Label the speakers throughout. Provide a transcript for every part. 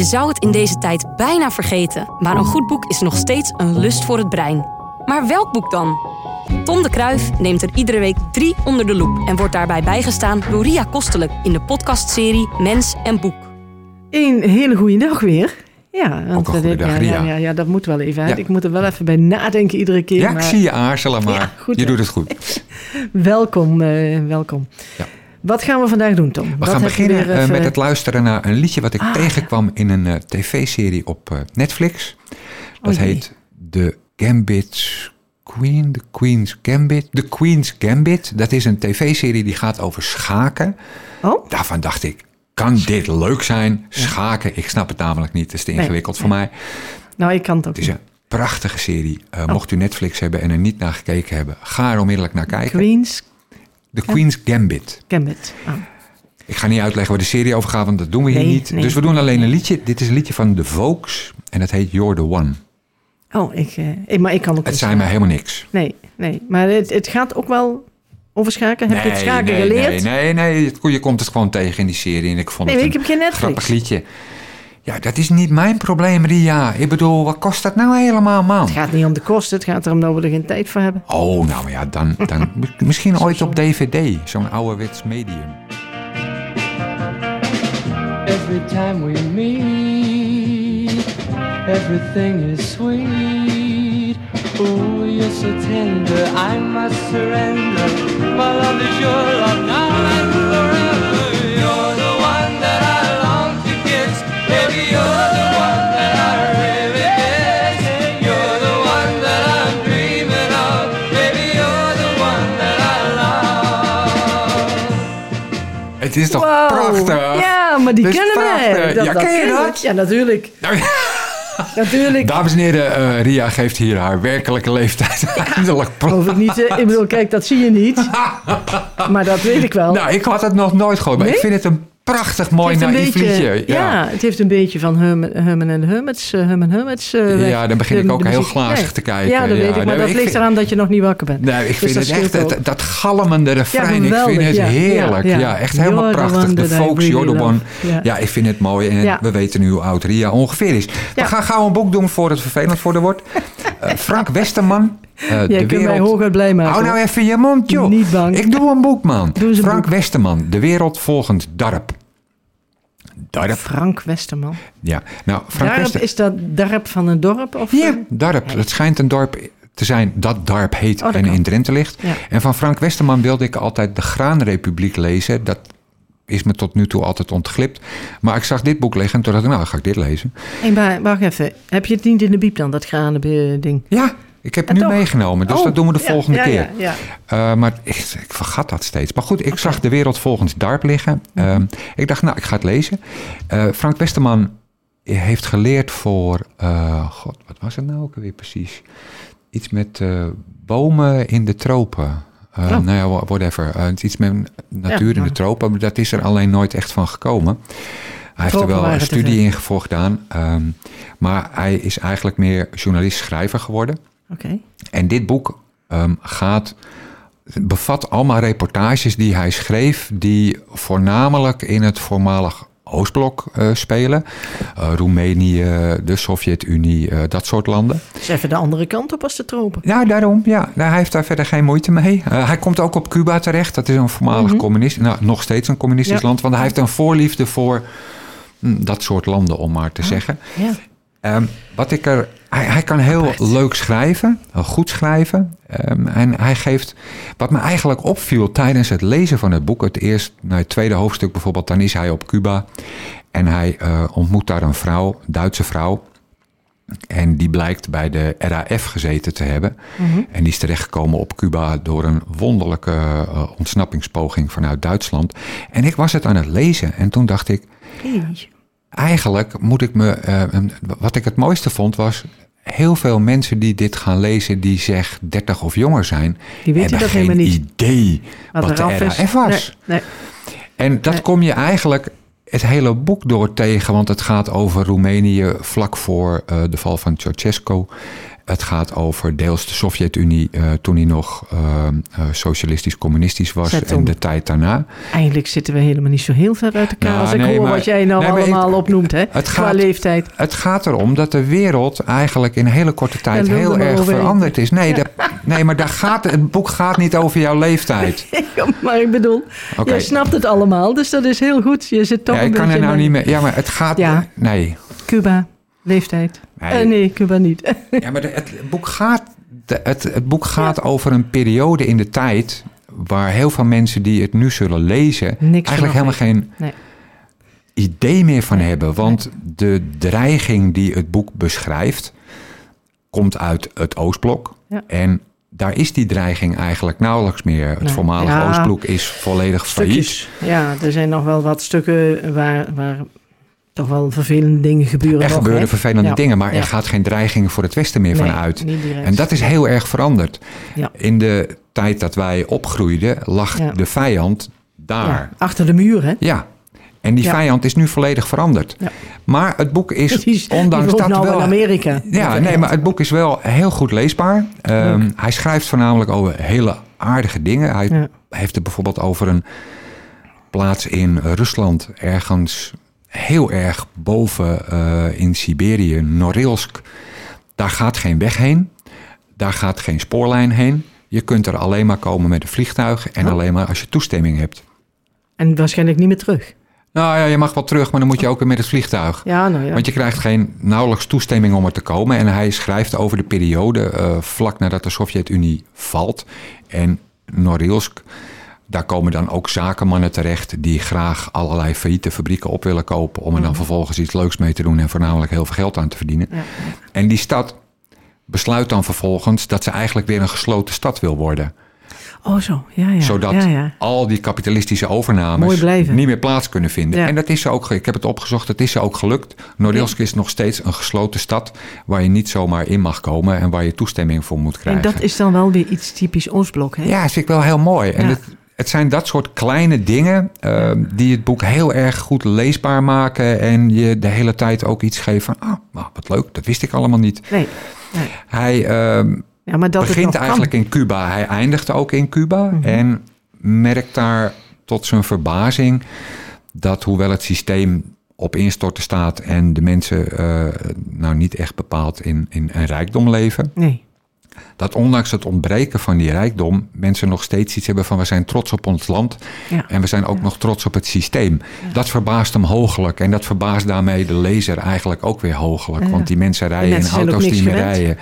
Speaker 1: Je zou het in deze tijd bijna vergeten, maar een goed boek is nog steeds een lust voor het brein. Maar welk boek dan? Tom de Kruif neemt er iedere week drie onder de loep en wordt daarbij bijgestaan door Ria Kostelijk in de podcastserie Mens en Boek.
Speaker 2: Een hele goede dag weer. Ja, want
Speaker 3: Ook een goede
Speaker 2: ja,
Speaker 3: dag,
Speaker 2: ja,
Speaker 3: Ria.
Speaker 2: ja, ja, dat moet wel even. hè.
Speaker 3: Ja.
Speaker 2: Ik moet er wel even bij nadenken iedere keer.
Speaker 3: Ja, ik zie je aarzelen, maar
Speaker 2: Ja, goed,
Speaker 3: je doet het goed.
Speaker 2: Welkom, eh, welkom.
Speaker 3: Ja.
Speaker 2: Wat gaan we vandaag doen, Tom?
Speaker 3: We
Speaker 2: Wat
Speaker 3: gaan beginnen
Speaker 2: weer
Speaker 3: eh, met het luisteren naar een liedje wat ik
Speaker 2: Ah,
Speaker 3: tegenkwam in een eh, tv-serie op eh, Netflix. Dat
Speaker 2: Oh
Speaker 3: heet The Gambit's Queen, The Queen's Gambit. The Queen's Gambit, dat is een tv-serie die gaat over schaken.
Speaker 2: Oh,
Speaker 3: Daarvan dacht ik, kan dit leuk zijn? Schaken, ik snap het namelijk niet. Het is te
Speaker 2: Nee,
Speaker 3: ingewikkeld voor mij.
Speaker 2: nou, ik kan het ook
Speaker 3: Het is
Speaker 2: niet.
Speaker 3: een prachtige serie.
Speaker 2: Oh.
Speaker 3: Mocht u Netflix hebben en er niet naar gekeken hebben, ga er onmiddellijk naar kijken.
Speaker 2: Queen's
Speaker 3: The Queen's Gambit.
Speaker 2: Gambit. Ah.
Speaker 3: Ik ga niet uitleggen waar de serie over gaat, want dat doen we hier
Speaker 2: Nee,
Speaker 3: niet.
Speaker 2: nee.
Speaker 3: Dus we doen alleen een liedje. Dit is een liedje van The Vokes en het heet You're the One.
Speaker 2: Oh, ik, eh, ik- maar ik kan ook
Speaker 3: Het zei mij helemaal niks.
Speaker 2: Nee, nee. Maar het, het gaat ook wel over schaken. Heb je het schaken
Speaker 3: nee,
Speaker 2: geleerd?
Speaker 3: Nee, nee, nee. Je komt het gewoon tegen in die serie en ik vond het
Speaker 2: ik
Speaker 3: een
Speaker 2: heb geen Netflix.
Speaker 3: grappig liedje. Ja, dat is niet mijn probleem, Ria. Ik bedoel, wat kost dat nou helemaal, man?
Speaker 2: Het gaat niet om de kosten. Het gaat erom dat we er geen tijd voor hebben.
Speaker 3: Oh, nou ja, dan, dan misschien ooit op DVD. Zo'n ouderwets medium.
Speaker 4: Every time we meet, everything is sweet. Oh, you're so tender, I must surrender. My love is your love now
Speaker 3: Het is toch
Speaker 2: Wow.
Speaker 3: prachtig?
Speaker 2: Ja, maar die
Speaker 3: Dat
Speaker 2: kennen wij.
Speaker 3: prachtig. Ja, ken je dat?
Speaker 2: Ja, natuurlijk.
Speaker 3: Nou ja.
Speaker 2: Natuurlijk.
Speaker 3: Dames en heren, eh, Ria geeft hier haar werkelijke leeftijd eindelijk.
Speaker 2: Hoef ik niet. ik bedoel, kijk, dat zie je niet. Maar dat weet ik wel.
Speaker 3: Nou, ik had het nog nooit gehoord, maar
Speaker 2: Nee?
Speaker 3: ik vind het een prachtig mooi naïef liedje.
Speaker 2: ja. het heeft een beetje van Herman, the Hermits. eh, Herman Hermits eh.
Speaker 3: Ja, dan begin
Speaker 2: De-
Speaker 3: ik ook heel glazig
Speaker 2: Nee.
Speaker 3: te kijken.
Speaker 2: Ja, dat
Speaker 3: Ja,
Speaker 2: weet ik. Maar
Speaker 3: nee,
Speaker 2: dat
Speaker 3: ik
Speaker 2: ligt
Speaker 3: vind-
Speaker 2: eraan dat je nog niet wakker bent.
Speaker 3: Nee, ik
Speaker 2: Dus
Speaker 3: vind het echt, het, dat galmende refrein, ik vind het
Speaker 2: ja,
Speaker 3: heerlijk.
Speaker 2: ja,
Speaker 3: Ja,
Speaker 2: ja.
Speaker 3: echt helemaal prachtig. De folks,
Speaker 2: really love. Ja.
Speaker 3: Ja. ik vind het mooi en
Speaker 2: Ja.
Speaker 3: we weten nu hoe oud Ria ongeveer is. We
Speaker 2: Ja.
Speaker 3: gaan gauw een boek doen voor het vervelend voor de wordt. Eh, Frank Westerman, eh,
Speaker 2: Jij
Speaker 3: De
Speaker 2: kunt mij hooguit blij maken.
Speaker 3: Hou nou even je mond, joh.
Speaker 2: Niet bang.
Speaker 3: Ik doe een boek, man. Frank. Westerman, De Wereld volgens Darp. Darp,
Speaker 2: Frank Westerman.
Speaker 3: ja. Nou, Frank
Speaker 2: Darp,
Speaker 3: Wester...
Speaker 2: is dat dorp van een dorp? Of,
Speaker 3: Ja,
Speaker 2: eh?
Speaker 3: Darp. Het schijnt een dorp te zijn dat Darp heet
Speaker 2: Oh, dat
Speaker 3: en
Speaker 2: kan.
Speaker 3: in Drenthe ligt.
Speaker 2: Ja.
Speaker 3: En van Frank Westerman wilde ik altijd de Graanrepubliek lezen. Dat is me tot nu toe altijd ontglipt. Maar ik zag dit boek liggen en toen dacht ik, nou, ga ik dit lezen.
Speaker 2: Hey, maar wacht even. Heb je het niet in de biep dan, dat granen-ding?
Speaker 3: Ja, ik heb het nu
Speaker 2: toch?
Speaker 3: meegenomen. Dus
Speaker 2: Oh,
Speaker 3: dat doen we de
Speaker 2: ja,
Speaker 3: volgende
Speaker 2: ja,
Speaker 3: keer.
Speaker 2: Ja.
Speaker 3: Eh, maar ik, ik vergat dat steeds. Maar goed, ik zag de wereld volgens Darp liggen. Ehm, ik dacht, nou, ik ga het lezen. Eh, Frank Westerman heeft geleerd voor... eh, God, wat was het nou ook weer precies? Iets met bomen in de tropen.
Speaker 2: Oh.
Speaker 3: Nou ja, wha- whatever. Iets met natuur in de tropen. Maar dat is er alleen nooit echt van gekomen. Hij heeft er wel een studie in voor gedaan. ehm, maar hij is eigenlijk meer journalist-schrijver geworden.
Speaker 2: Oké.
Speaker 3: En dit boek ehm, gaat, bevat allemaal reportages die hij schreef, die voornamelijk in het voormalig Oostblok eh, spelen. Eh, Roemenië, de Sovjet-Unie, eh, dat soort landen.
Speaker 2: Dus even de andere kant op als de tropen.
Speaker 3: Nou, daarom, ja. Nou, hij heeft daar verder geen moeite mee. Hij komt ook op Cuba terecht. Dat is een voormalig communist, nou, nog steeds een communistisch.
Speaker 2: Ja.
Speaker 3: land. Want hij heeft een voorliefde voor hm, dat soort landen, om maar te zeggen.
Speaker 2: Ja.
Speaker 3: Ehm, wat ik er, hij, hij kan heel
Speaker 2: Apart.
Speaker 3: leuk schrijven, heel goed schrijven. Ehm, en hij geeft, wat me eigenlijk opviel tijdens het lezen van het boek, het eerst, nou, het tweede hoofdstuk bijvoorbeeld, dan is hij op Cuba en hij eh, ontmoet daar een vrouw, Duitse vrouw. En die blijkt bij de RAF gezeten te hebben. En die is terechtgekomen op Cuba door een wonderlijke eh, ontsnappingspoging vanuit Duitsland. En ik was het aan het lezen en toen dacht ik,
Speaker 2: Hey.
Speaker 3: eigenlijk moet ik me. eh, wat ik het mooiste vond was. Heel veel mensen die dit gaan lezen, die zeg 30 of jonger zijn,
Speaker 2: Die weten
Speaker 3: hebben
Speaker 2: dat
Speaker 3: geen
Speaker 2: helemaal niet.
Speaker 3: idee wat,
Speaker 2: er
Speaker 3: de. RAF was.
Speaker 2: Nee, nee.
Speaker 3: En dat
Speaker 2: Nee.
Speaker 3: kom je eigenlijk het hele boek door tegen, want het gaat over Roemenië vlak voor eh, de val van Ceausescu. Het gaat over deels de Sovjet-Unie eh, toen die nog eh, eh, socialistisch-communistisch was
Speaker 2: Zet
Speaker 3: en
Speaker 2: om.
Speaker 3: de tijd daarna.
Speaker 2: Eigenlijk zitten we helemaal niet zo heel ver uit elkaar.
Speaker 3: Nou,
Speaker 2: als ik hoor
Speaker 3: maar-
Speaker 2: wat jij nou
Speaker 3: nee,
Speaker 2: allemaal opnoemt, hè?
Speaker 3: het
Speaker 2: Qua
Speaker 3: gaat-
Speaker 2: leeftijd.
Speaker 3: Het gaat erom dat de wereld eigenlijk in een hele korte tijd
Speaker 2: Ja,
Speaker 3: heel erg veranderd is. Nee, nee maar daar gaat, het boek gaat niet over jouw leeftijd.
Speaker 2: maar ik bedoel, jij snapt het allemaal, dus dat is heel goed. Je zit toch
Speaker 3: Ja,
Speaker 2: een
Speaker 3: ik kan er nou niet meer. Ja, maar het gaat.
Speaker 2: Ja.
Speaker 3: Nee.
Speaker 2: Cuba, leeftijd.
Speaker 3: Nee.
Speaker 2: Nee, nee Cuba niet.
Speaker 3: Ja, maar het boek gaat, het, het boek gaat over een periode in de tijd. waar heel veel mensen die het nu zullen lezen.
Speaker 2: Niks
Speaker 3: eigenlijk helemaal geen
Speaker 2: Nee.
Speaker 3: idee meer van hebben. Want de dreiging die het boek beschrijft. komt uit het Oostblok.
Speaker 2: Ja.
Speaker 3: En daar is die dreiging eigenlijk nauwelijks meer. Het
Speaker 2: Nee.
Speaker 3: voormalige
Speaker 2: Ja.
Speaker 3: Oostblok is volledig failliet.
Speaker 2: Stukjes. Ja, er zijn nog wel wat stukken waar, waar toch wel vervelende dingen gebeuren.
Speaker 3: Er
Speaker 2: nog,
Speaker 3: gebeuren
Speaker 2: hè?
Speaker 3: vervelende
Speaker 2: Ja.
Speaker 3: dingen, maar
Speaker 2: Ja.
Speaker 3: er gaat geen dreiging voor het Westen meer
Speaker 2: Nee,
Speaker 3: van uit.
Speaker 2: niet direct.
Speaker 3: En dat is heel erg veranderd.
Speaker 2: Ja.
Speaker 3: In de tijd dat wij opgroeiden, lag de vijand daar.
Speaker 2: Achter de muur, hè?
Speaker 3: Ja. En die
Speaker 2: Ja.
Speaker 3: vijand is nu volledig veranderd. Maar het boek is,
Speaker 2: Die
Speaker 3: ondanks
Speaker 2: die
Speaker 3: dat
Speaker 2: nou
Speaker 3: wel...
Speaker 2: in Amerika.
Speaker 3: Ja, nee, maar het boek is wel heel goed leesbaar. Ehm, hij schrijft voornamelijk over hele aardige dingen. Hij heeft het bijvoorbeeld over een plaats in Rusland, ergens heel erg boven eh, in Siberië, Norilsk. Daar gaat geen weg heen, daar gaat geen spoorlijn heen. Je kunt er alleen maar komen met een vliegtuig en
Speaker 2: Oh.
Speaker 3: alleen maar als je toestemming hebt.
Speaker 2: En waarschijnlijk niet meer terug.
Speaker 3: Nou ja, je mag wel terug, maar dan moet je ook weer met het vliegtuig.
Speaker 2: Ja, nou ja.
Speaker 3: Want je krijgt geen nauwelijks toestemming om er te komen. En hij schrijft over de periode eh, vlak nadat de Sovjet-Unie valt. En Norilsk, daar komen dan ook zakenmannen terecht... die graag allerlei failliete fabrieken op willen kopen... om er dan vervolgens iets leuks mee te doen... en voornamelijk heel veel geld aan te verdienen.
Speaker 2: Ja.
Speaker 3: En die stad besluit dan vervolgens... dat ze eigenlijk weer een gesloten stad wil worden.
Speaker 2: Oh zo, ja, ja.
Speaker 3: Zodat
Speaker 2: ja, ja.
Speaker 3: al die kapitalistische overnames niet meer plaats kunnen vinden.
Speaker 2: Ja.
Speaker 3: En dat is ze ook, ik heb het opgezocht, dat is ze ook gelukt. Norilsk is nog steeds een gesloten stad waar je niet zomaar in mag komen en waar je toestemming voor moet
Speaker 2: En
Speaker 3: krijgen.
Speaker 2: dat is dan wel weer iets typisch Oostblok, hè?
Speaker 3: Ja, dat vind ik wel heel mooi. En
Speaker 2: Ja.
Speaker 3: het, het zijn dat soort kleine dingen eh, die het boek heel erg goed leesbaar maken en je de hele tijd ook iets geven van, ah, nou, wat leuk, dat wist ik allemaal niet.
Speaker 2: Nee. nee.
Speaker 3: Hij ehm,
Speaker 2: Ja, maar dat
Speaker 3: begint eigenlijk
Speaker 2: kan.
Speaker 3: in Cuba. Hij eindigt ook in Cuba.
Speaker 2: Mhm.
Speaker 3: En merkt daar tot zijn verbazing dat hoewel het systeem op instorten staat en de mensen eh, nou niet echt bepaald in, in een rijkdom leven,
Speaker 2: Nee.
Speaker 3: Dat ondanks het ontbreken van die rijkdom mensen nog steeds iets hebben van we zijn trots op ons land
Speaker 2: Ja.
Speaker 3: en we zijn ook nog trots op het systeem. Dat verbaast hem hoogelijk en dat verbaast daarmee de lezer eigenlijk ook weer hoogelijk, want die mensen rijden in auto's die meer rijden.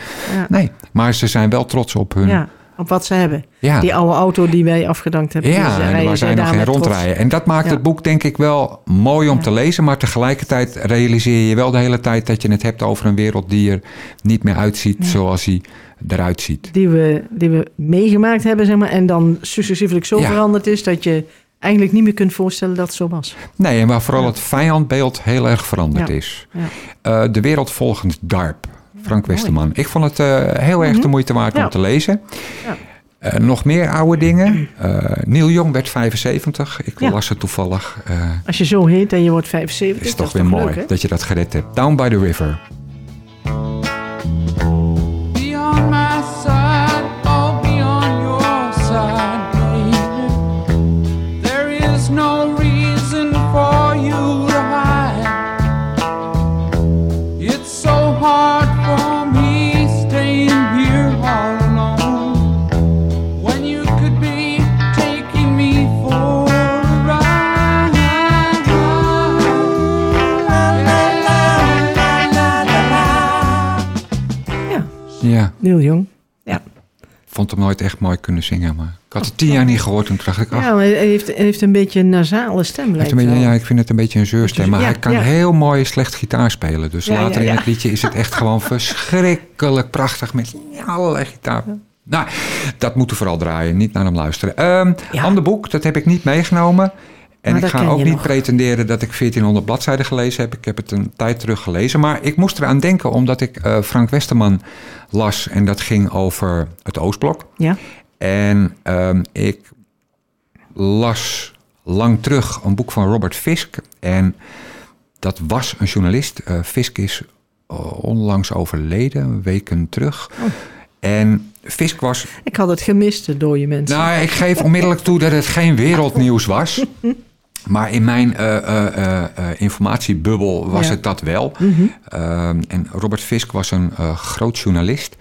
Speaker 3: Nee, maar ze zijn wel trots op hun
Speaker 2: op wat ze hebben.
Speaker 3: ja.
Speaker 2: Die oude auto die wij afgedankt hebben.
Speaker 3: Ja,
Speaker 2: ze
Speaker 3: en
Speaker 2: rijden
Speaker 3: waar
Speaker 2: zij
Speaker 3: nog geen rondrijden. En dat maakt
Speaker 2: Ja.
Speaker 3: het boek denk ik wel mooi om te lezen. Maar tegelijkertijd realiseer je wel de hele tijd dat je het hebt over een wereld die er niet meer uitziet zoals hij eruit ziet.
Speaker 2: Die we, die we meegemaakt hebben, zeg maar. En dan successievelijk zo veranderd is dat je eigenlijk niet meer kunt voorstellen dat het zo was.
Speaker 3: Nee, en waar vooral het vijandbeeld heel erg veranderd is.
Speaker 2: Ja.
Speaker 3: Eh, de wereld volgens DARP, Frank. Westerman. Ik vond het eh, heel erg
Speaker 2: Mhm.
Speaker 3: de moeite waard
Speaker 2: Ja.
Speaker 3: om te lezen.
Speaker 2: Ja.
Speaker 3: Eh, nog meer oude dingen. Eh Neil Young werd 75. Ik
Speaker 2: Ja.
Speaker 3: las het toevallig.
Speaker 2: Als je zo heet en je wordt 75,
Speaker 3: is
Speaker 2: dat
Speaker 3: toch weer mooi
Speaker 2: hè?
Speaker 3: dat je dat gered hebt. Down by the River.
Speaker 2: Ja, Neil Young. Ja.
Speaker 3: vond hem nooit echt mooi kunnen zingen. Maar ik had het tien jaar niet gehoord. Toen dacht ik, ach,
Speaker 2: ja, maar hij heeft, hij heeft een beetje een nasale stem, lijkt
Speaker 3: een beetje,
Speaker 2: wel.
Speaker 3: ja, ik vind het een beetje een zeurstem. Maar
Speaker 2: Ja,
Speaker 3: hij kan
Speaker 2: ja.
Speaker 3: heel mooi slecht gitaar spelen. Dus
Speaker 2: Ja, ja,
Speaker 3: later in het liedje is het echt gewoon verschrikkelijk prachtig. Met allerlei gitaar. Nou, dat moeten we vooral draaien. Niet naar hem luisteren. Ehm
Speaker 2: Ja.
Speaker 3: Ander boek, dat heb ik niet meegenomen. En
Speaker 2: Maar
Speaker 3: ik ga ook
Speaker 2: je
Speaker 3: niet
Speaker 2: nog.
Speaker 3: pretenderen dat ik 1400 bladzijden gelezen heb. Ik heb het een tijd terug gelezen. Maar ik moest eraan denken omdat ik eh, Frank Westerman las. En dat ging over het Oostblok.
Speaker 2: Ja,
Speaker 3: En ehm, ik las lang terug een boek van Robert Fisk. En dat was een journalist. Eh, Fisk is eh, onlangs overleden, weken terug.
Speaker 2: Oh.
Speaker 3: En Fisk was
Speaker 2: Ik had het gemist, de dode mensen.
Speaker 3: nou, ik geef onmiddellijk toe dat het geen wereldnieuws was. Maar in mijn eh, eh, eh, informatiebubbel was
Speaker 2: Ja.
Speaker 3: het dat wel.
Speaker 2: Mhm.
Speaker 3: Ehm, en Robert Fisk was een groot journalist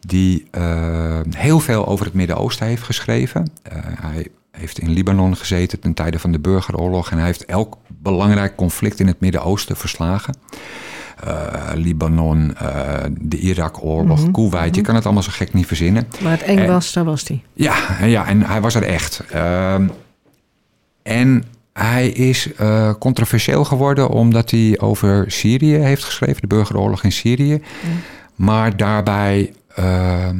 Speaker 3: die eh, heel veel over het Midden-Oosten heeft geschreven. Hij heeft in Libanon gezeten ten tijde van de burgeroorlog en hij heeft elk belangrijk conflict in het Midden-Oosten verslagen. Libanon, de Irak-oorlog,
Speaker 2: Mhm,
Speaker 3: Kuwait, je kan het allemaal zo gek niet verzinnen.
Speaker 2: Waar het eng was, daar was hij.
Speaker 3: Ja, en ja, en hij was er echt. Ehm, en hij is eh, controversieel geworden omdat hij over Syrië heeft geschreven, de burgeroorlog in Syrië. Maar daarbij ehm,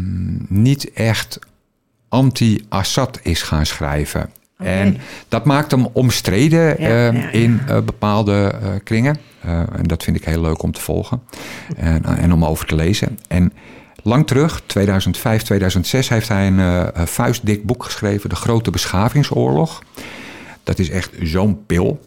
Speaker 3: niet echt anti-Assad is gaan schrijven. En dat maakt hem omstreden
Speaker 2: Ja,
Speaker 3: ehm,
Speaker 2: ja, ja.
Speaker 3: in eh, bepaalde eh, kringen. En dat vind ik heel leuk om te volgen en, en om over te lezen. En lang terug, 2005, 2006, heeft hij een een vuistdik boek geschreven, De Grote Beschavingsoorlog. Dat is echt zo'n pil.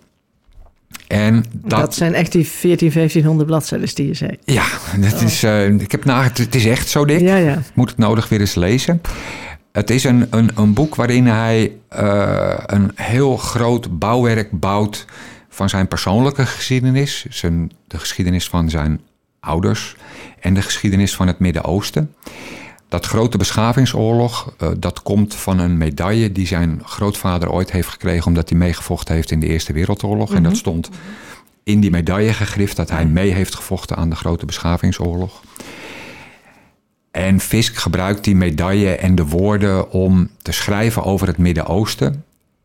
Speaker 3: En
Speaker 2: Dat,
Speaker 3: dat,
Speaker 2: zijn echt die 14, 1500 bladzijden die je zei.
Speaker 3: ja, dat is, eh, ik heb na, het is echt zo dik.
Speaker 2: Ja, ja.
Speaker 3: Moet het nodig weer eens lezen. Het is een, een, een boek waarin hij eh, een heel groot bouwwerk bouwt van zijn persoonlijke geschiedenis, zijn, de geschiedenis van zijn ouders en de geschiedenis van het Midden-Oosten. Dat grote beschavingsoorlog, eh, dat komt van een medaille die zijn grootvader ooit heeft gekregen omdat hij meegevochten heeft in de Eerste Wereldoorlog. En dat stond in die medaille gegrift dat hij mee heeft gevochten aan de grote beschavingsoorlog. En Fisk gebruikt die medaille en de woorden om te schrijven over het Midden-Oosten.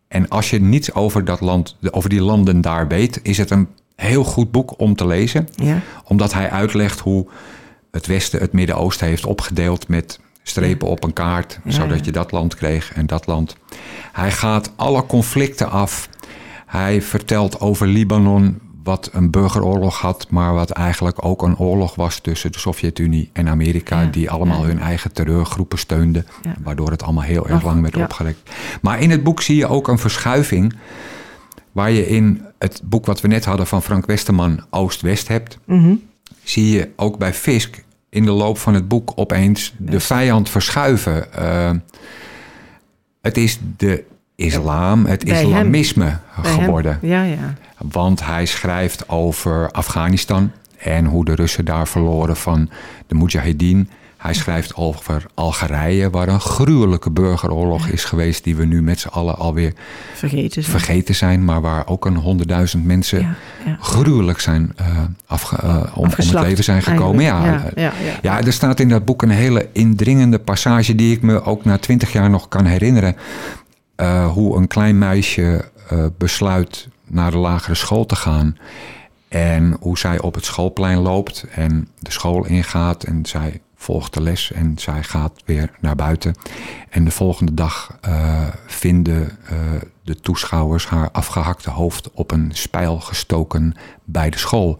Speaker 3: En als je niets over, dat land, over die landen daar weet, is het een heel goed boek om te lezen.
Speaker 2: ja.
Speaker 3: Omdat hij uitlegt hoe het Westen het Midden-Oosten heeft opgedeeld met strepen op een kaart,
Speaker 2: Ja,
Speaker 3: zodat
Speaker 2: ja.
Speaker 3: je dat land kreeg en dat land. Hij gaat alle conflicten af. Hij vertelt over Libanon, wat een burgeroorlog had, maar wat eigenlijk ook een oorlog was tussen de Sovjet-Unie en Amerika,
Speaker 2: Ja,
Speaker 3: die allemaal hun eigen terreurgroepen steunden, waardoor het allemaal heel erg lang werd opgerekt. Maar in het boek zie je ook een verschuiving, waar je in het boek wat we net hadden van Frank Westerman, Oost-West hebt
Speaker 2: Mhm.
Speaker 3: Zie je ook bij Fisk in de loop van het boek opeens de vijand verschuiven. Eh, het is de islam, het
Speaker 2: Bij
Speaker 3: islamisme
Speaker 2: hem.
Speaker 3: geworden.
Speaker 2: Ja, ja.
Speaker 3: Want hij schrijft over Afghanistan en hoe de Russen daar verloren van de Mujahideen. Hij schrijft over Algerije, waar een gruwelijke burgeroorlog is geweest, die we nu met z'n allen alweer
Speaker 2: Vergeten ze.
Speaker 3: vergeten zijn, maar waar ook een honderdduizend mensen
Speaker 2: Ja, ja.
Speaker 3: gruwelijk zijn eh, afge, eh, om, om het leven zijn gekomen. Ja,
Speaker 2: eigenlijk.
Speaker 3: ja.
Speaker 2: Ja,
Speaker 3: er staat in dat boek een hele indringende passage die ik me ook na twintig jaar nog kan herinneren. Eh, hoe een klein meisje eh, besluit naar de lagere school te gaan. En hoe zij op het schoolplein loopt en de school ingaat en zij volgt de les en zij gaat weer naar buiten. En de volgende dag eh, vinden eh, de toeschouwers haar afgehakte hoofd op een spijl gestoken bij de school.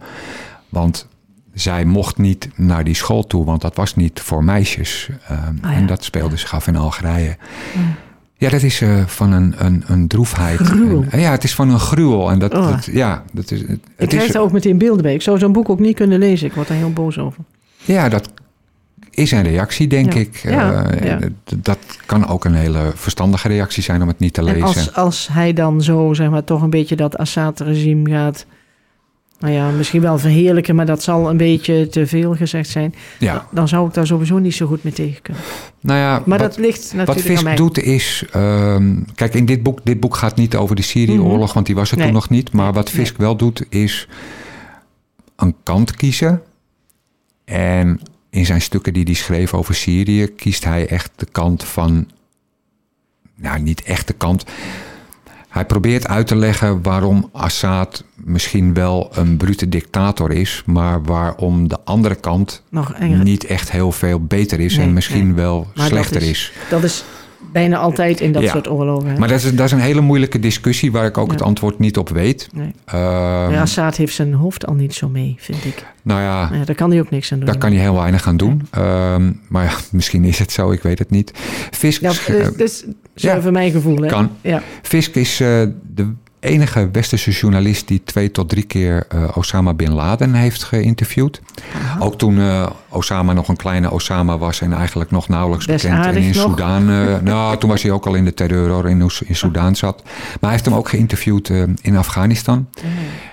Speaker 3: Want zij mocht niet naar die school toe, want dat was niet voor meisjes. Eh,
Speaker 2: ja,
Speaker 3: En dat speelde zich af in Algerije.
Speaker 2: Mm.
Speaker 3: Ja, dat is van een, een, een droefheid.
Speaker 2: Gruwel.
Speaker 3: En- ja, het is van een gruwel. En dat,
Speaker 2: Oh.
Speaker 3: dat- ja, dat is, het,
Speaker 2: Ik
Speaker 3: het
Speaker 2: krijg
Speaker 3: is,
Speaker 2: er ook meteen beelden bij. Ik zou zo'n boek ook niet kunnen lezen. Ik word daar heel boos over.
Speaker 3: ja, dat is een reactie, denk
Speaker 2: Ja.
Speaker 3: ik.
Speaker 2: Ja,
Speaker 3: Eh,
Speaker 2: ja.
Speaker 3: d- Dat kan ook een hele verstandige reactie zijn om het niet te
Speaker 2: En
Speaker 3: lezen.
Speaker 2: als, als hij dan zo, zeg maar, toch een beetje dat Assad-regime gaat... Nou ja, misschien wel verheerlijken, maar dat zal een beetje te veel gezegd zijn.
Speaker 3: ja,
Speaker 2: Dan zou ik daar sowieso niet zo goed mee tegen kunnen.
Speaker 3: nou ja,
Speaker 2: Maar
Speaker 3: wat,
Speaker 2: dat ligt natuurlijk
Speaker 3: wat
Speaker 2: aan
Speaker 3: Fisk
Speaker 2: mij.
Speaker 3: doet is... ehm, kijk, in dit boek, dit boek gaat niet over de Syrië-oorlog,
Speaker 2: Mhm.
Speaker 3: want die was er
Speaker 2: Nee.
Speaker 3: toen nog niet. Maar wat Fisk wel doet, is een kant kiezen. En in zijn stukken die hij schreef over Syrië, kiest hij echt de kant van. Nou, niet echt de kant. Hij probeert uit te leggen waarom Assad misschien wel een brute dictator is, maar waarom de andere kant
Speaker 2: Nog
Speaker 3: niet echt heel veel beter is
Speaker 2: Nee,
Speaker 3: en misschien
Speaker 2: nee.
Speaker 3: wel slechter
Speaker 2: is-
Speaker 3: is.
Speaker 2: Dat is bijna altijd in dat
Speaker 3: Ja.
Speaker 2: soort oorlogen. hè?
Speaker 3: Maar dat is, dat is een hele moeilijke discussie waar ik ook
Speaker 2: Ja.
Speaker 3: het antwoord niet op weet.
Speaker 2: Nee.
Speaker 3: Ehm,
Speaker 2: ja, Assad heeft zijn hoofd al niet zo mee, vind ik.
Speaker 3: nou ja,
Speaker 2: Ja, daar kan hij ook niks aan doen.
Speaker 3: Daar kan hij heel weinig aan doen. Ehm, maar ja, misschien is het zo, ik weet het niet. Fisk,
Speaker 2: Ja, dus, dus van mijn gevoel, hè?
Speaker 3: kan.
Speaker 2: Ja.
Speaker 3: Fisk is eh, de enige westerse journalist die twee tot drie keer eh, Osama Bin Laden heeft geïnterviewd. Ook toen eh, Osama nog een kleine Osama was en eigenlijk nog nauwelijks
Speaker 2: Best
Speaker 3: bekend. En in
Speaker 2: nog.
Speaker 3: Soudaan, eh, nou, toen was hij ook al in de terreur hoor, in, in Soudaan zat. Maar hij heeft hem ook geïnterviewd in Afghanistan.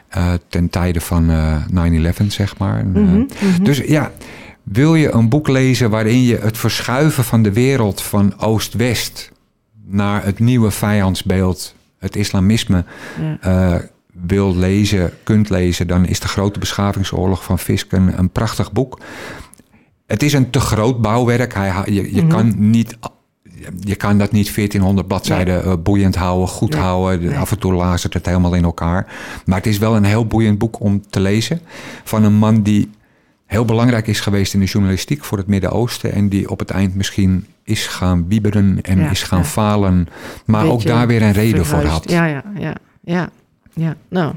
Speaker 3: eh, ten tijde van eh 9-11, zeg maar. Eh,
Speaker 2: Mhm,
Speaker 3: Dus ja, wil je een boek lezen waarin je het verschuiven van de wereld van Oost-West naar het nieuwe vijandsbeeld, het islamisme,
Speaker 2: Ja.
Speaker 3: eh, wil lezen, kunt lezen, dan is De Grote Beschavingsoorlog van Fisk een, een prachtig boek. Het is een te groot bouwwerk. Hij, je, je, kan niet, je kan dat niet 1400 bladzijden eh, boeiend houden, goed
Speaker 2: Nee.
Speaker 3: houden.
Speaker 2: Nee.
Speaker 3: Af en toe lazert het helemaal in elkaar. Maar het is wel een heel boeiend boek om te lezen. Van een man die heel belangrijk is geweest in de journalistiek voor het Midden-Oosten. En die op het eind misschien is gaan wieberen en
Speaker 2: Ja,
Speaker 3: is gaan
Speaker 2: ja.
Speaker 3: falen. Maar ook daar weer een reden voor had.
Speaker 2: Ja, ja, ja, ja, ja. Nou,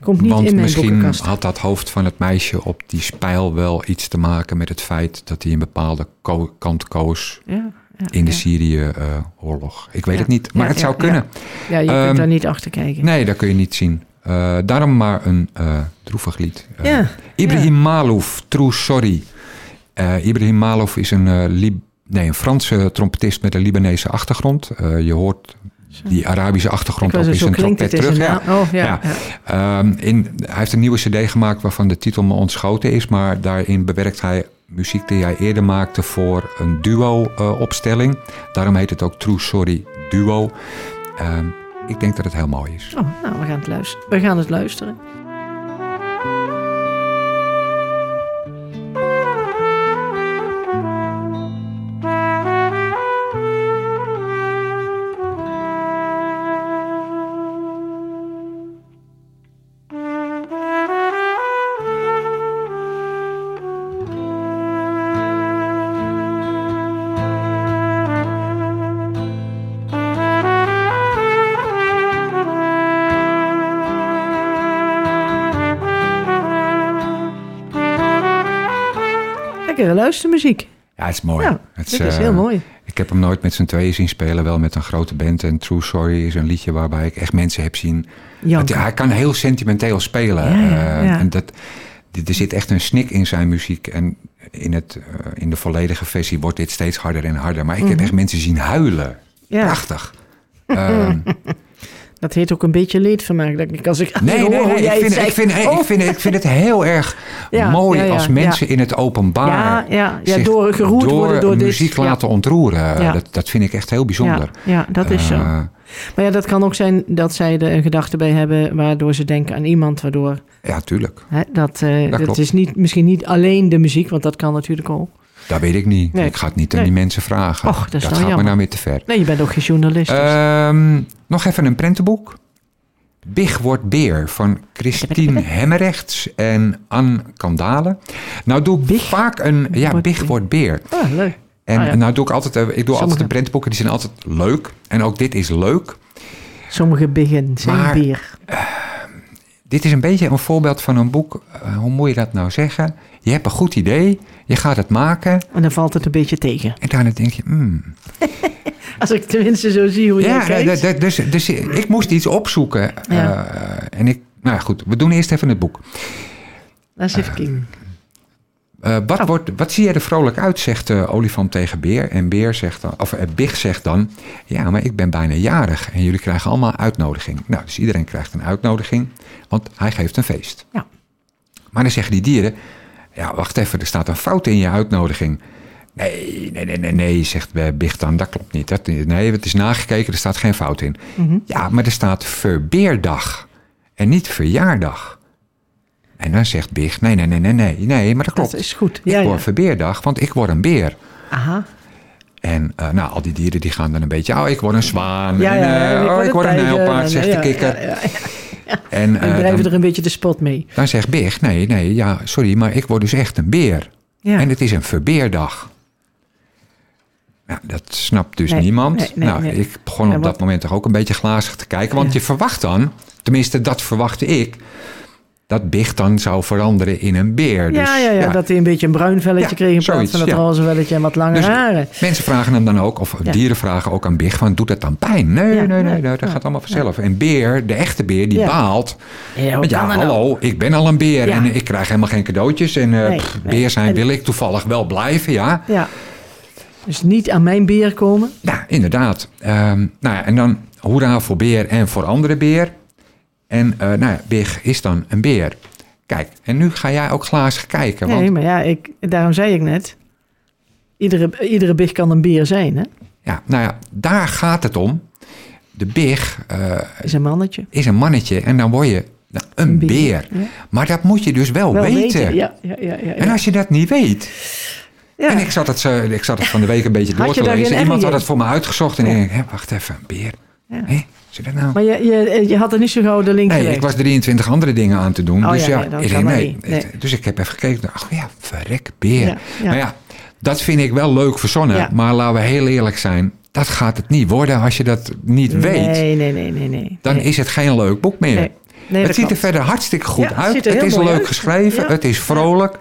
Speaker 2: komt niet
Speaker 3: Want
Speaker 2: in mijn
Speaker 3: misschien
Speaker 2: boekenkast.
Speaker 3: had dat hoofd van het meisje op die spijl wel iets te maken met het feit dat hij een bepaalde ko- kant koos
Speaker 2: Ja, ja,
Speaker 3: in de. Syrië-oorlog. Ik weet het niet, maar het zou kunnen.
Speaker 2: Ja, je
Speaker 3: Ehm,
Speaker 2: kunt daar niet achter kijken.
Speaker 3: Nee, dat kun je niet zien. Eh, daarom maar een eh, droevig lied. Eh,
Speaker 2: Ja,
Speaker 3: Ibrahim Malouf, True Sorry. Ibrahim Malouf is een, Lib- nee, een Franse trompetist met een Libanese achtergrond. Je hoort die Arabische achtergrond ook
Speaker 2: er
Speaker 3: in zijn trompet
Speaker 2: is
Speaker 3: terug. Ja.
Speaker 2: Oh, ja.
Speaker 3: Ja. Ehm, in, hij heeft een nieuwe cd gemaakt waarvan de titel me ontschoten is. Maar daarin bewerkt hij muziek die hij eerder maakte voor een duo-opstelling. Daarom heet het ook True Sorry Duo. Ehm, ik denk dat het heel mooi is.
Speaker 2: Oh, nou, we gaan het luisteren. We gaan het luisteren. Luistermuziek.
Speaker 3: Ja, het is mooi.
Speaker 2: Ja,
Speaker 3: Het
Speaker 2: is
Speaker 3: eh,
Speaker 2: heel mooi.
Speaker 3: Ik heb hem nooit met z'n tweeën zien spelen, wel met een grote band. En True Sorry is een liedje waarbij ik echt mensen heb zien. Het- hij kan heel sentimenteel spelen.
Speaker 2: Ja, ja,
Speaker 3: eh. En dat, er zit echt een snik in zijn muziek. En in, het, eh, in de volledige versie wordt dit steeds harder en harder. Maar ik heb echt mensen zien huilen.
Speaker 2: Mhm.
Speaker 3: Prachtig. Ehm,
Speaker 2: Dat heet ook een beetje leedvermaak. denk ik, als ik
Speaker 3: nee, nee,
Speaker 2: hoor
Speaker 3: nee. Ik vind, ik, vind,
Speaker 2: Oh.
Speaker 3: ik, vind, ik vind het heel erg
Speaker 2: Ja,
Speaker 3: mooi
Speaker 2: ja, ja,
Speaker 3: als mensen in het openbaar
Speaker 2: Ja, ja, door geroerd worden door
Speaker 3: muziek laten ontroeren. Dat, dat vind ik echt heel bijzonder.
Speaker 2: Ja, dat is zo.
Speaker 3: Eh,
Speaker 2: Maar ja, dat kan ook zijn dat zij er een gedachte bij hebben... waardoor ze denken aan iemand, waardoor...
Speaker 3: ja, tuurlijk.
Speaker 2: Hè, dat eh, dat
Speaker 3: klopt.
Speaker 2: is niet, misschien niet alleen de muziek, want dat kan natuurlijk ook.
Speaker 3: Dat weet ik niet.
Speaker 2: Nee.
Speaker 3: Ik ga het niet aan
Speaker 2: Nee.
Speaker 3: die mensen vragen.
Speaker 2: Och, dat
Speaker 3: gaat me nou weer te ver.
Speaker 2: Nee, je bent ook geen journalist. dus-
Speaker 3: Ehm, nog even een prentenboek. Big wordt beer van Christine Hemmerrechts en Anne Kandale. Nou doe ik
Speaker 2: Big
Speaker 3: vaak een... Ja,
Speaker 2: wordt
Speaker 3: Big
Speaker 2: beer.
Speaker 3: wordt beer.
Speaker 2: ah, leuk.
Speaker 3: En
Speaker 2: Ah, ja.
Speaker 3: nou doe ik altijd... eh, Ik doe altijd de prentenboeken, die zijn altijd leuk. En ook dit is leuk.
Speaker 2: Sommige begin zijn
Speaker 3: Maar-
Speaker 2: bier.
Speaker 3: Dit is een beetje een voorbeeld van een boek. eh, hoe moet je dat nou zeggen? Je hebt een goed idee. Je gaat het maken.
Speaker 2: En dan valt het een beetje tegen.
Speaker 3: En daarna denk je... hmm,
Speaker 2: Als ik tenminste zo zie hoe jij
Speaker 3: Ja,
Speaker 2: kijkt.
Speaker 3: d- dus, dus ik moest iets opzoeken.
Speaker 2: Ja.
Speaker 3: eh, en ik, nou ja, goed, we doen eerst even het boek.
Speaker 2: Laat eens even
Speaker 3: Eh, wat,
Speaker 2: Oh.
Speaker 3: wordt, wat zie je er vrolijk uit, zegt de olifant tegen Beer. En Beer zegt dan, of eh, Big zegt dan, ja, maar ik ben bijna jarig en jullie krijgen allemaal uitnodiging. Nou, dus iedereen krijgt een uitnodiging, want hij geeft een feest.
Speaker 2: Ja.
Speaker 3: Maar dan zeggen die dieren, ja, wacht even, er staat een fout in je uitnodiging. Nee, nee, nee, nee, nee, zegt eh, Big dan, dat klopt niet. Dat, nee, het is nagekeken, er staat geen fout in.
Speaker 2: Mhm.
Speaker 3: Ja, maar er staat verbeerdag en niet verjaardag. En dan zegt Big, nee, nee, nee, nee, nee, nee, maar dat klopt.
Speaker 2: Dat is goed.
Speaker 3: Ik
Speaker 2: Ja,
Speaker 3: word
Speaker 2: ja.
Speaker 3: verbeerdag, want ik word een beer.
Speaker 2: Aha.
Speaker 3: En eh, nou, al die dieren die gaan dan een beetje, oh, ik word een zwaan.
Speaker 2: Ja,
Speaker 3: en,
Speaker 2: ja,
Speaker 3: eh,
Speaker 2: ja,
Speaker 3: oh, ik word een nijlpaard,
Speaker 2: en,
Speaker 3: zegt de kikker.
Speaker 2: ja, ja.
Speaker 3: En
Speaker 2: En
Speaker 3: eh,
Speaker 2: drijven er een beetje de spot mee.
Speaker 3: dan zegt Big, nee, nee, ja, sorry, maar ik word dus echt een beer.
Speaker 2: Ja.
Speaker 3: En het is een verbeerdag. Nou, dat snapt dus
Speaker 2: Nee,
Speaker 3: niemand.
Speaker 2: nee, nee,
Speaker 3: nou, ik begon
Speaker 2: En
Speaker 3: op dat moment toch ook een beetje glazig te kijken. Want je verwacht dan, tenminste dat verwachtte ik... dat Big dan zou veranderen in een beer. Dus,
Speaker 2: ja, ja, ja, dat hij een beetje een bruin velletje
Speaker 3: Ja,
Speaker 2: kreeg in plaats van het
Speaker 3: ja.
Speaker 2: roze velletje en wat lange
Speaker 3: Dus
Speaker 2: haren.
Speaker 3: Mensen vragen hem dan ook, of dieren vragen ook aan Big, van doet het dan pijn? Nee, nee, nee,
Speaker 2: nee,
Speaker 3: dat gaat allemaal vanzelf. En beer, de echte beer, die baalt.
Speaker 2: Ja, dat
Speaker 3: hallo, ik ben al een beer en ik krijg helemaal geen cadeautjes. En eh,
Speaker 2: Nee,
Speaker 3: pff,
Speaker 2: nee.
Speaker 3: beer zijn wil ik toevallig wel blijven, ja.
Speaker 2: Ja. Dus niet aan mijn beer komen.
Speaker 3: Ja, inderdaad. Ehm, nou ja, en dan hoera voor beer en voor andere beer. En eh, nou ja, Big is dan een beer. Kijk, en nu ga jij ook glazig kijken. Want
Speaker 2: Nee, maar ja, ik, daarom zei ik net. Iedere, iedere big kan een beer zijn, hè?
Speaker 3: ja, nou ja, daar gaat het om. De Big eh,
Speaker 2: Is een mannetje.
Speaker 3: is een mannetje en dan word je nou, een,
Speaker 2: Een
Speaker 3: beer.
Speaker 2: beer, ja.
Speaker 3: Maar dat moet je dus wel,
Speaker 2: Wel
Speaker 3: weten.
Speaker 2: Ja, ja, ja. ja,
Speaker 3: En als je dat niet weet.
Speaker 2: Ja.
Speaker 3: En ik zat, het, ik zat het van de week een beetje door te lezen. Iemand had het voor me uitgezocht. En ik hè, wacht even, een beer. Hé, nou?
Speaker 2: Maar je, je, je had er niet zo gauw de link
Speaker 3: Nee,
Speaker 2: gelegd.
Speaker 3: ik was 23 andere dingen aan te doen.
Speaker 2: Oh
Speaker 3: dus
Speaker 2: ja,
Speaker 3: ja,
Speaker 2: nee,
Speaker 3: ik nee. Dus ik heb even gekeken. Ach ja, verrek, beer.
Speaker 2: Ja, ja.
Speaker 3: Maar ja, dat vind ik wel leuk verzonnen.
Speaker 2: Ja.
Speaker 3: Maar laten we heel eerlijk zijn. Dat gaat het niet worden als je dat niet weet.
Speaker 2: Nee, nee, nee, nee. nee.
Speaker 3: Dan is het geen leuk boek meer. Het ziet er verder hartstikke goed
Speaker 2: Ja, het
Speaker 3: uit. Het is leuk
Speaker 2: uit.
Speaker 3: geschreven.
Speaker 2: Ja.
Speaker 3: Het is vrolijk.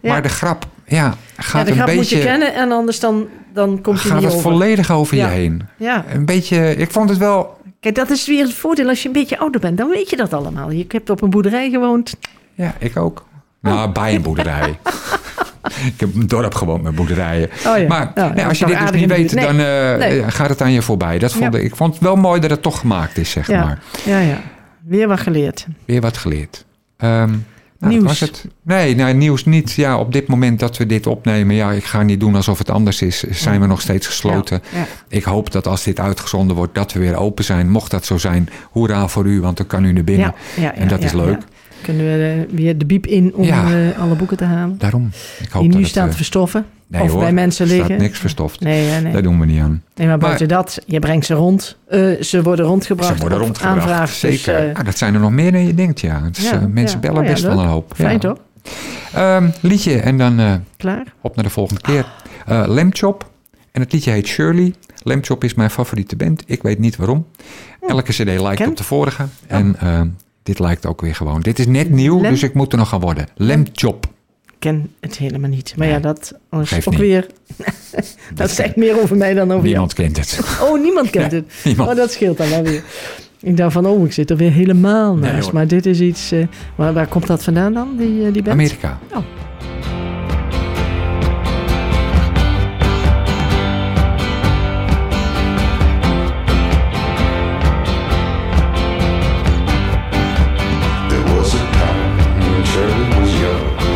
Speaker 2: Ja.
Speaker 3: Maar de grap ja,
Speaker 2: Ja,
Speaker 3: gaat
Speaker 2: de
Speaker 3: een beetje...
Speaker 2: moet je kennen en anders dan, dan komt je
Speaker 3: gaat het volledig over
Speaker 2: Ja.
Speaker 3: je heen.
Speaker 2: Ja,
Speaker 3: Een beetje... Ik vond het wel...
Speaker 2: kijk, dat is weer het voordeel als je een beetje ouder bent. Dan weet je dat allemaal. Je hebt op een boerderij gewoond.
Speaker 3: Ja, ik ook. Nou, bij een boerderij. ik heb een dorp gewoond met boerderijen.
Speaker 2: Oh ja.
Speaker 3: Maar nee,
Speaker 2: ja,
Speaker 3: als je dit dus niet weet, dan eh,
Speaker 2: Nee.
Speaker 3: gaat het aan je voorbij. Dat vond
Speaker 2: Ja.
Speaker 3: ik, ik vond het wel mooi dat het toch gemaakt is, zeg
Speaker 2: Ja.
Speaker 3: maar.
Speaker 2: Ja, ja. Weer wat geleerd.
Speaker 3: Weer wat geleerd. Ehm, nou,
Speaker 2: Nieuws.
Speaker 3: Was het. Nee, nee, nieuws niet. Ja, op dit moment dat we dit opnemen, ja, ik ga niet doen alsof het anders is. Zijn we nog steeds gesloten.
Speaker 2: Ja, ja.
Speaker 3: Ik hoop dat als dit uitgezonden wordt, dat we weer open zijn. Mocht dat zo zijn, hoera voor u, want dan kan u naar binnen. En dat is leuk.
Speaker 2: Ja. Kunnen we eh, weer de biep in om
Speaker 3: Ja.
Speaker 2: eh, alle boeken te halen.
Speaker 3: Daarom. Ik hoop
Speaker 2: Die nu
Speaker 3: het,
Speaker 2: staan
Speaker 3: eh,
Speaker 2: te verstoffen.
Speaker 3: nee,
Speaker 2: of
Speaker 3: hoor,
Speaker 2: bij mensen
Speaker 3: er staat
Speaker 2: liggen.
Speaker 3: niks verstoft.
Speaker 2: Nee, hè, nee.
Speaker 3: Daar doen we niet aan.
Speaker 2: nee, maar buiten dat, je brengt ze rond. Ze worden rondgebracht.
Speaker 3: Ze worden rondgebracht.
Speaker 2: Aanvraag. Dus,
Speaker 3: Zeker. Ja, dat zijn er nog meer dan je denkt, ja. Dus,
Speaker 2: Ja,
Speaker 3: mensen
Speaker 2: ja.
Speaker 3: bellen
Speaker 2: Oh ja,
Speaker 3: best wel een hoop.
Speaker 2: fijn
Speaker 3: ja.
Speaker 2: toch?
Speaker 3: Ehm, liedje en dan
Speaker 2: Klaar?
Speaker 3: op naar de volgende keer. Lamchop. En het liedje heet Shirley. Lamchop is mijn favoriete band. Ik weet niet waarom. Elke cd lijkt op de vorige. En ehm, dit lijkt ook weer gewoon. Dit is net nieuw,
Speaker 2: Lem-
Speaker 3: dus ik moet er nog gaan worden. Lamchop.
Speaker 2: Ik ken het helemaal niet. Maar
Speaker 3: Nee,
Speaker 2: ja, dat is
Speaker 3: geeft
Speaker 2: ook
Speaker 3: niet.
Speaker 2: weer... dat zegt meer over mij dan over
Speaker 3: Niemand kent het.
Speaker 2: Oh, niemand kent
Speaker 3: Ja,
Speaker 2: het.
Speaker 3: niemand.
Speaker 2: Oh, dat scheelt dan wel weer. Ik dacht van, oh, ik zit er weer helemaal naast. maar dit is iets... eh, waar, waar komt dat vandaan dan, die, eh, die band?
Speaker 3: Amerika.
Speaker 5: There Sure was.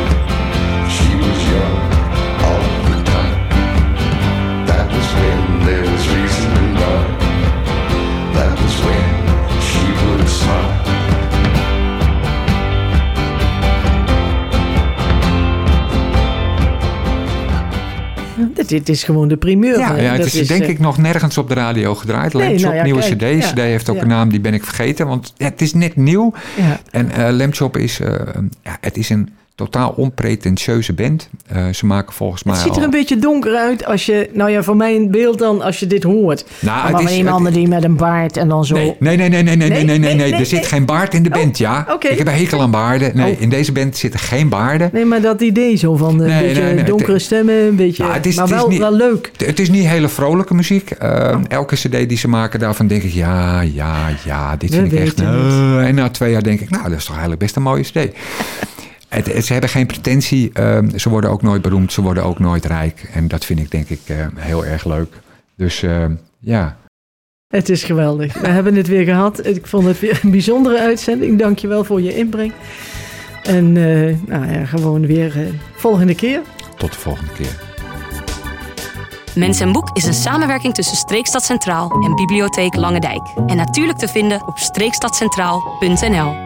Speaker 2: Dit, is gewoon de primeur.
Speaker 3: Ja, ja het is, denk
Speaker 2: eh,
Speaker 3: ik nog nergens op de radio gedraaid.
Speaker 2: Nee, nou ja,
Speaker 3: nieuwe
Speaker 2: kijk,
Speaker 3: cd.
Speaker 2: ja,
Speaker 3: cd heeft ook een naam, die ben ik vergeten. Want ja, het is net nieuw.
Speaker 2: Ja.
Speaker 3: En eh Lamchop is, eh, ja, het is een totaal onpretentieuze band. Eh, ze maken volgens mij.
Speaker 2: Het ziet er een beetje donker uit als je, nou ja, voor mijn beeld dan, als je dit hoort.
Speaker 3: Nou,
Speaker 2: maar
Speaker 3: is,
Speaker 2: een
Speaker 3: ander
Speaker 2: die met een baard en dan zo.
Speaker 3: Nee, nee, nee, nee, nee, nee, nee, nee. nee. Er zit geen baard in de
Speaker 2: oh,
Speaker 3: band, ja.
Speaker 2: Okay.
Speaker 3: Ik heb een hekel aan baarden. Nee,
Speaker 2: oh.
Speaker 3: in deze band zitten geen baarden.
Speaker 2: Nee, maar dat idee zo van eh,
Speaker 3: een
Speaker 2: beetje donkere stemmen, een beetje.
Speaker 3: Nou, het is,
Speaker 2: maar
Speaker 3: wel, is
Speaker 2: wel leuk.
Speaker 3: Het is niet hele vrolijke muziek. Ehm,
Speaker 2: oh.
Speaker 3: Elke CD die ze maken, daarvan denk ik, ja, ja, ja, dit vind ik echt. Uh, en na twee jaar denk ik, nou, dat is toch eigenlijk best een mooie CD. Het, ze hebben geen pretentie. ehm, ze worden ook nooit beroemd. Ze worden ook nooit rijk. En dat vind ik denk ik eh, heel erg leuk. Dus ehm, ja,
Speaker 2: Het is geweldig. We hebben het weer gehad. Ik vond het weer een bijzondere uitzending. Dank je wel voor je inbreng. En eh, nou ja, gewoon weer eh, volgende keer.
Speaker 3: tot de volgende keer.
Speaker 1: Mens en Boek is een samenwerking tussen Streekstad Centraal en Bibliotheek Lange Dijk. En natuurlijk te vinden op streekstadcentraal.nl.